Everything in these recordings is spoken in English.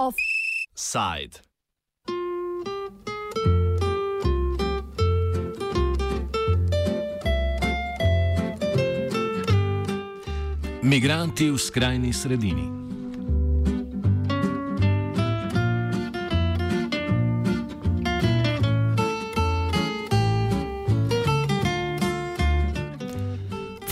Offside. Migranti v skrajni sredini.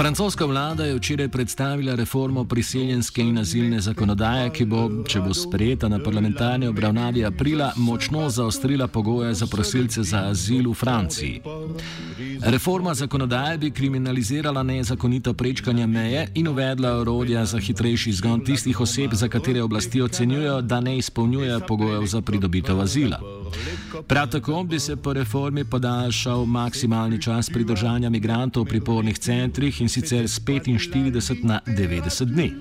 Francoska vlada je včeraj predstavila reformo priseljenske in azilne zakonodaje, ki bo, če bo sprejeta na parlamentarni obravnavi aprila, močno zaostrila pogoje za prosilce za azil v Franciji. Reforma zakonodaje bi kriminalizirala nezakonito prečkanje meje in uvedla orodja za hitrejši izgon tistih oseb, za katere oblasti ocenjujejo, da ne izpolnjujejo pogojev za pridobitev azila. Prav tako bi se po reformi podaljšal maksimalni čas pridržanja migrantov v pripornih centrih in sicer z 45 na 90 dni.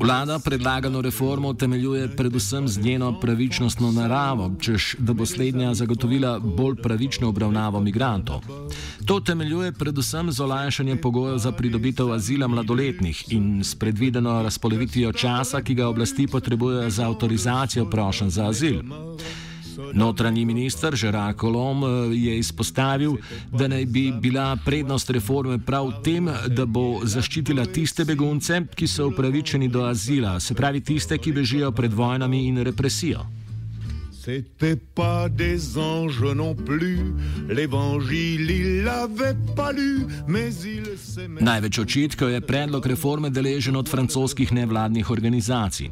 Vlada predlagano reformo temeljuje predvsem z njeno pravičnostno naravo, čež da bo slednja zagotovila bolj pravično obravnavo migrantov. To temeljuje predvsem z olajšanjem pogojev za pridobitev azila mladoletnih in s predvideno razpolovitvijo časa, ki ga oblasti potrebujejo za avtorizacijo prošen za azil. Notranji minister Žerak Kolom eh, je izpostavil, da naj bi bila prednost reforme prav v tem, da bo zaščitila tiste begunce, ki so upravičeni do azila, se pravi tiste, ki bežijo pred vojnami in represijo. C'était pas des anges non plus, l'évangile il l'avait pas lu, mais il s'aimait. Največ očitkov je predlog reforme deležen od francoskih nevladnih organizacij.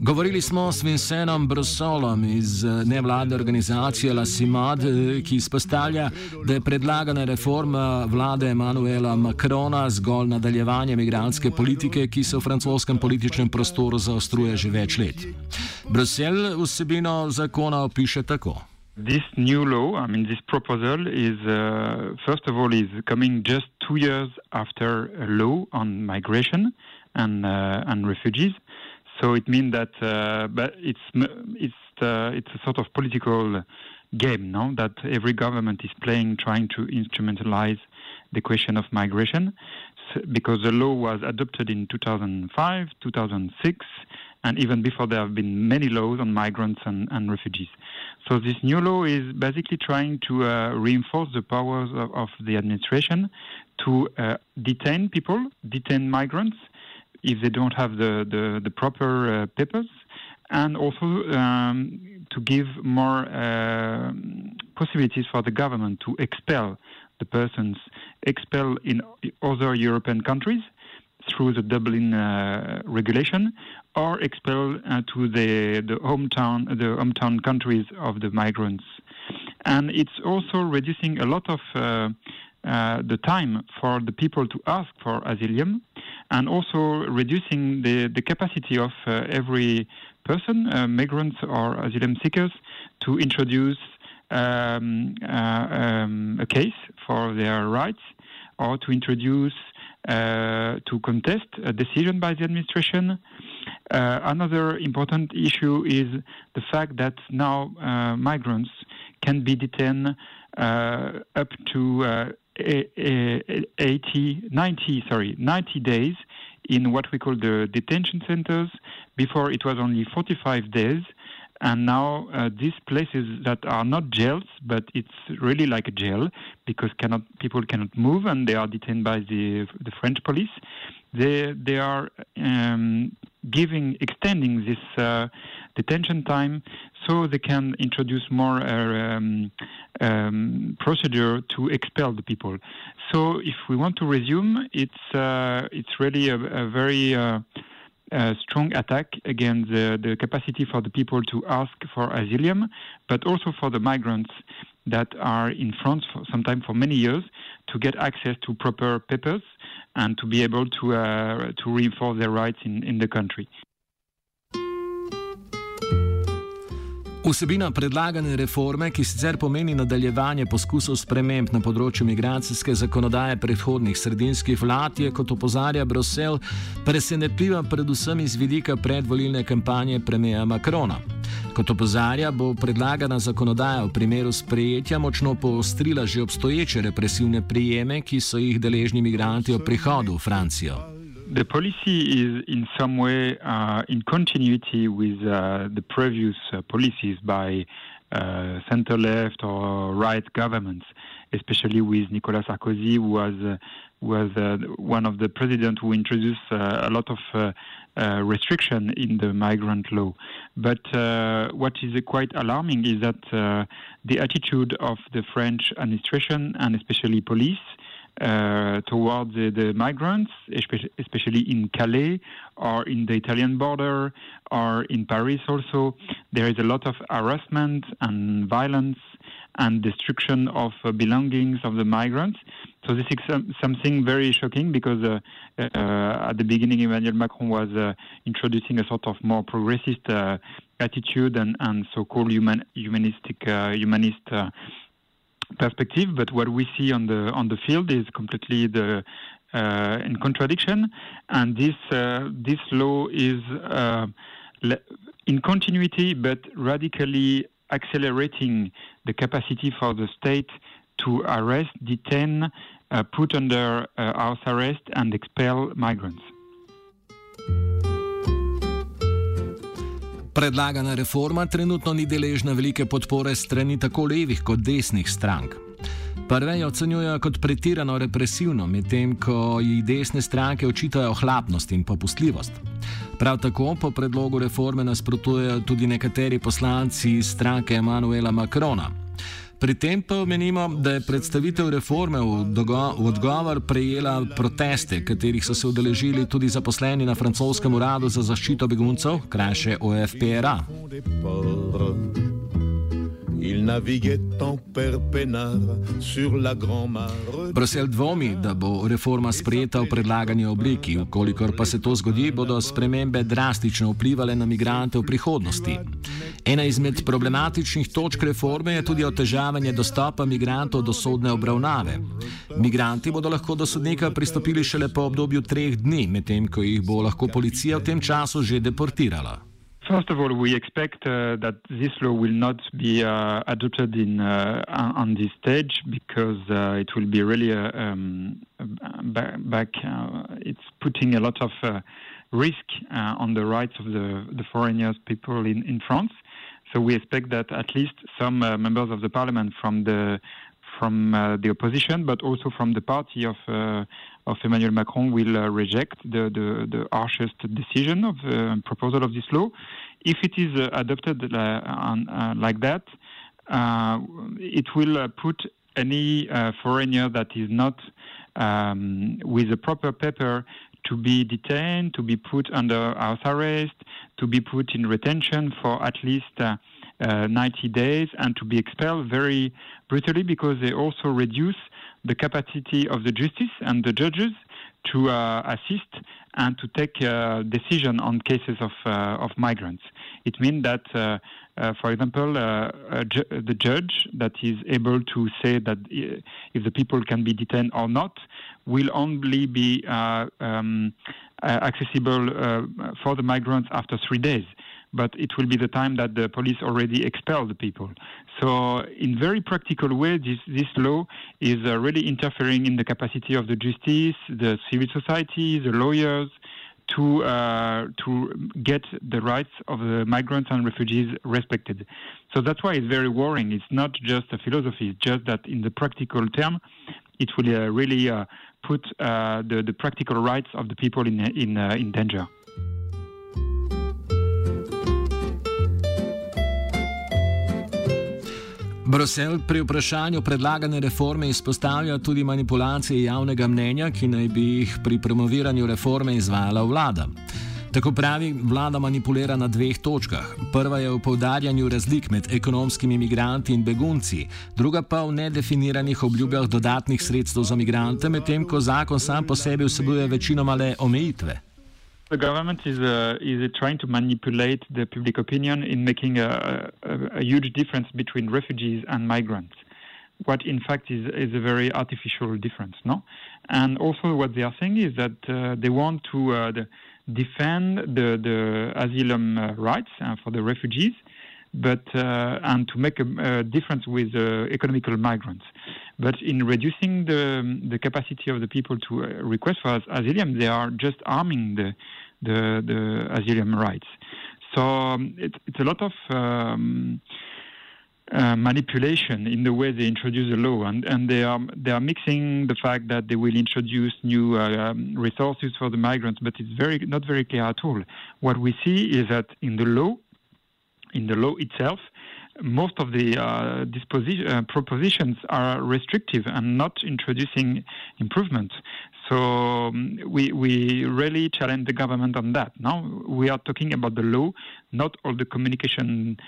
Govorili smo s Vincenom Brussolom iz eh, nevladne organizacije La Cimad, eh, ki izpostavlja, da je predlagana reforma vlade Emanuela Macrona zgolj nadaljevanje migranske politike, ki se v francoskem političnem prostoru zaostruje že več let. Bruselj vsebino zakona opiše tako. This new law, I mean, this proposal is, uh, first of all, is coming just two years after a law on migration and, uh, and refugees. So it means that, uh, but it's it's uh, it's a sort of political game, no? That every government is playing, trying to instrumentalize the question of migration, because the law was adopted in 2005, 2006, and even before there have been many laws on migrants and, and refugees. So this new law is basically trying to uh, reinforce the powers of, of the administration to uh, detain people, detain migrants, if they don't have the, the, the proper uh, papers, and also um, to give more uh, possibilities for the government to expel the persons, expel in other European countries through the Dublin uh, regulation, or expel uh, to the, the hometown the hometown countries of the migrants. And it's also reducing a lot of uh, uh, the time for the people to ask for asylum and also reducing the, the capacity of uh, every person, uh, migrants or asylum seekers, to introduce um, uh, um, a case for their rights or to introduce uh, to contest a decision by the administration. Uh, another important issue is the fact that now migrants can be detained up to 80, 90, sorry, 90 days in what we call the detention centers. Before it was only 45 days. And now uh, these places that are not jails, but it's really like a jail because cannot, people cannot move and they are detained by the, the French police. They, they are um, giving, extending this uh, detention time so they can introduce more uh, um, um, procedure to expel the people. So if we want to resume, it's uh, it's really a, a very uh, a strong attack against the, the capacity for the people to ask for asylum, but also for the migrants that are in France for sometimes for many years to get access to proper papers and to be able to uh, to reinforce their rights in, in the country. Vsebina predlagane reforme, ki sicer pomeni nadaljevanje poskusov sprememb na področju migracijske zakonodaje predhodnih sredinskih vlad, je, kot opozarja Brusel, presenetljiva predvsem iz vidika predvolilne kampanje premijeja Makrona. Kot opozarja, bo predlagana zakonodaja v primeru sprejetja močno poostrila že obstoječe represivne prijeme, ki so jih deležni migranti ob prihodu v Francijo. The policy is in some way uh, in continuity with uh, the previous uh, policies by uh, center left or right governments, especially with Nicolas Sarkozy, who was uh, was uh, one of the presidents who introduced a lot of restriction in the migrant law. But what is quite alarming is that the attitude of the French administration and especially police towards the, the, migrants, especially in Calais or in the Italian border or in Paris also. There is a lot of harassment and violence and destruction of uh, belongings of the migrants. So this is some, something very shocking because uh, uh, at the beginning Emmanuel Macron was uh, introducing a sort of more progressist uh, attitude and, and so-called human, humanistic humanist perspective. But what we see on the on the field is completely the in contradiction, and this this law is in continuity but radically accelerating the capacity for the state to arrest, detain, uh, put under uh, house arrest, and expel migrants. Predlagana reforma trenutno ni deležna velike podpore strani tako levih kot desnih strank. Prve jo ocenjujejo kot pretirano represivno, medtem ko ji desne stranke očitajo hlapnost in popustljivost. Prav tako po predlogu reforme nasprotujejo tudi nekateri poslanci stranke Emanuela Macrona. Pri tem pa omenimo, da je predstavitev reforme v, v odgovor prejela proteste, katerih so se udeležili tudi zaposleni na francoskem uradu za zaščito beguncev, krajše OFPRA. Brusel dvomi, da bo reforma sprejeta v predlagani obliki. Ukolikor pa se to zgodi, bodo spremembe drastično vplivali na migrante v prihodnosti. Ena izmed problematičnih točk reforme je tudi otežavanje dostopa migrantov do sodne obravnave. Migranti bodo lahko do sodnika pristopili šele po obdobju treh dni, medtem ko jih bo lahko policija v tem času že deportirala. First of all, we expect uh, that this law will not be uh, adopted in uh, on this stage because uh, it will be really uh, um, back. Uh, it's putting a lot of risk on the rights of the, the foreigners, people in, in France. So we expect that at least some members of the parliament from the from uh, the opposition, but also from the party of uh, of Emmanuel Macron will uh, reject the, the, the harshest decision of proposal of this law. If it is adopted on, like that, it will put any foreigner that is not um, with a proper paper to be detained, to be put under house arrest, to be put in retention for at least uh, uh, 90 days, and to be expelled very brutally because they also reduce the capacity of the justice and the judges to uh, assist and to take uh, decision on cases of uh, of migrants. It means that, uh, uh, for example, uh, ju the judge that is able to say that if the people can be detained or not will only be um, accessible for the migrants after three days but it will be the time that the police already expel the people. So, in very practical way, this, this law is uh, really interfering in the capacity of the justice, the civil society, the lawyers, to uh, to get the rights of the migrants and refugees respected. So that's why it's very worrying. It's not just a philosophy; it's just that in the practical term, it will uh, really uh, put uh, the the practical rights of the people in in uh, in danger. Brusel pri vprašanju predlagane reforme izpostavlja tudi manipulacije javnega mnenja, ki naj bi jih pri promoviranju reforme izvajala vlada. Tako pravi, vlada manipulira na dveh točkah. Prva je v povdarjanju razlik med ekonomskimi imigranti in begunci, druga pa v nedefiniranih obljubah dodatnih sredstev za imigrante, medtem ko zakon sam po sebi vsebuje večinoma le omejitve. The government is uh, is trying to manipulate the public opinion in making a, a, a, huge difference between refugees and migrants. What in fact is is a very artificial difference, no? And also what they are saying is that uh, they want to uh, the, defend the the asylum uh, rights uh, for the refugees, but uh, and to make a, difference with economical migrants. But in reducing the the capacity of the people to uh, request for asylum, they are just arming the the, the asylum rights. So um, it, it's a lot of um, uh, manipulation in the way they introduce the law, and, and they are they are mixing the fact that they will introduce new uh, um, resources for the migrants, but it's very not very clear at all. What we see is that in the law, in the law itself, most of the uh, uh, propositions are restrictive and not introducing improvements. So um, we, we really challenge the government on that. Now we are talking about the law, not all the communication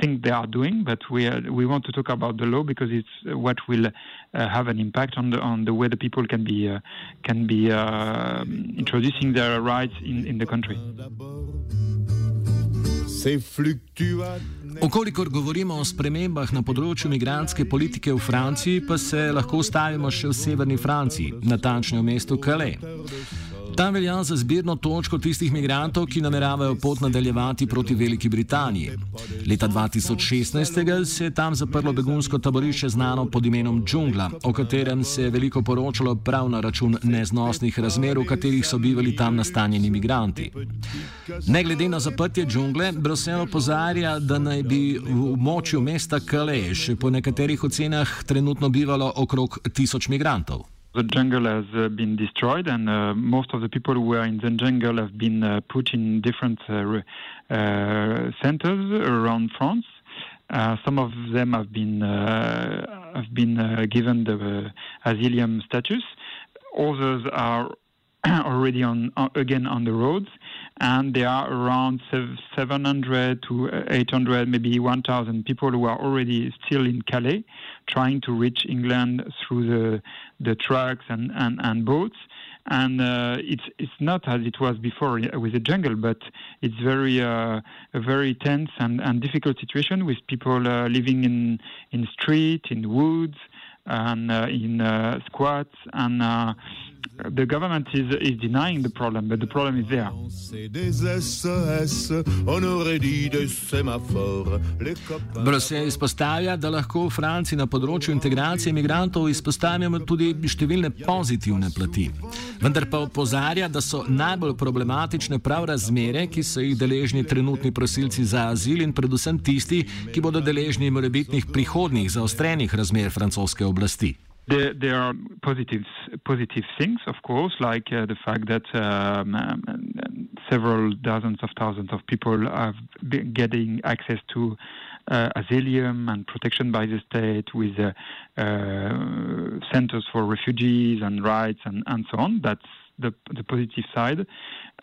thing they are doing, but we are, we want to talk about the law because it's what will uh, have an impact on the on the way the people can be uh, can be uh, introducing their rights in, in the country. Okolikor govorimo o spremembah na področju migranske politike v Franciji, pa se lahko stavimo še v severni Franciji, natančneje v mestu Calais. Tam velja za zbirno točko tistih migrantov, ki nameravajo pot nadaljevati proti Veliki Britaniji. Leta 2016 se je tam zaprlo begunsko taborišče znano pod imenom Džungla, o katerem se je veliko poročalo prav na račun neznosnih razmer, v katerih so bivali tam nastanjeni migranti. Ne glede na zaprtje džungle, Bruselj opozarja, da naj bi v območju mesta Calais po nekaterih ocenah trenutno bivalo okrog tisoč migrantov. The jungle has uh, been destroyed, and uh, most of the people who were in the jungle have been uh, put in different uh, uh, centers around France. Uh, some of them have been have been given the asylum status. Others are already on again on the roads, and there are around 700 to 800, maybe 1,000 people who are already still in Calais, trying to reach England through the the trucks and, and, and boats. And uh, it's it's not as it was before with the jungle, but it's very uh, a very tense and, and difficult situation with people uh, living in in street, in woods, and uh, in uh, squats and uh, the government is, is denying the problem, but the problem is there. Bruselj izpostavlja, da lahko v Franciji na področju integracije imigrantov izpostavimo tudi številne pozitivne plati. Vendar pa opozarja, da so najbolj problematične prav razmere, ki so jih deležni trenutni prosilci za azil in predvsem tisti, ki bodo deležni morebitnih prihodnih zaostrenih razmer francoske oblasti. There, there are positive positive things, of course, like uh, the fact that um, um, several dozens of thousands of people are getting access to uh, asylum and protection by the state with uh, uh, centers for refugees and rights and, and so on. That's the, the positive side.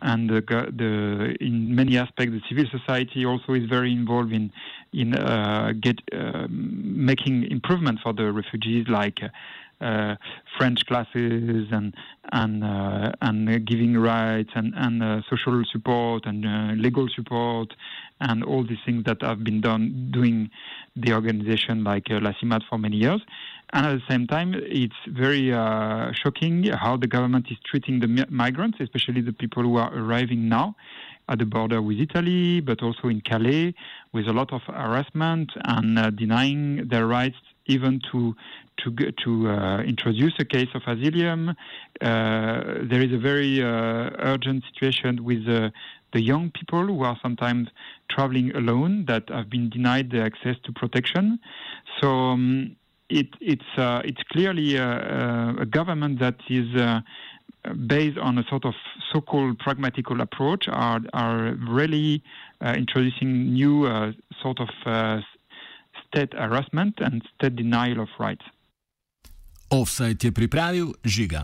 And the, the, in many aspects, the civil society also is very involved in in uh, get uh, making improvement for the refugees, like uh, French classes and and uh, and giving rights and and uh, social support and uh, legal support and all these things that have been done doing the organization like uh, La Cimade for many years. And at the same time, it's very shocking how the government is treating the migrants, especially the people who are arriving now at the border with Italy, but also in Calais, with a lot of harassment and uh, denying their rights even to to to uh, introduce a case of asylum. Uh, there is a very uh, urgent situation with uh, the young people who are sometimes traveling alone that have been denied the access to protection. So. Um, it, it's uh, it's clearly a, a, government that is based on a sort of so-called pragmatical approach are are really uh, introducing new uh, sort of uh, state harassment and state denial of rights. Offside je pripravil Žiga.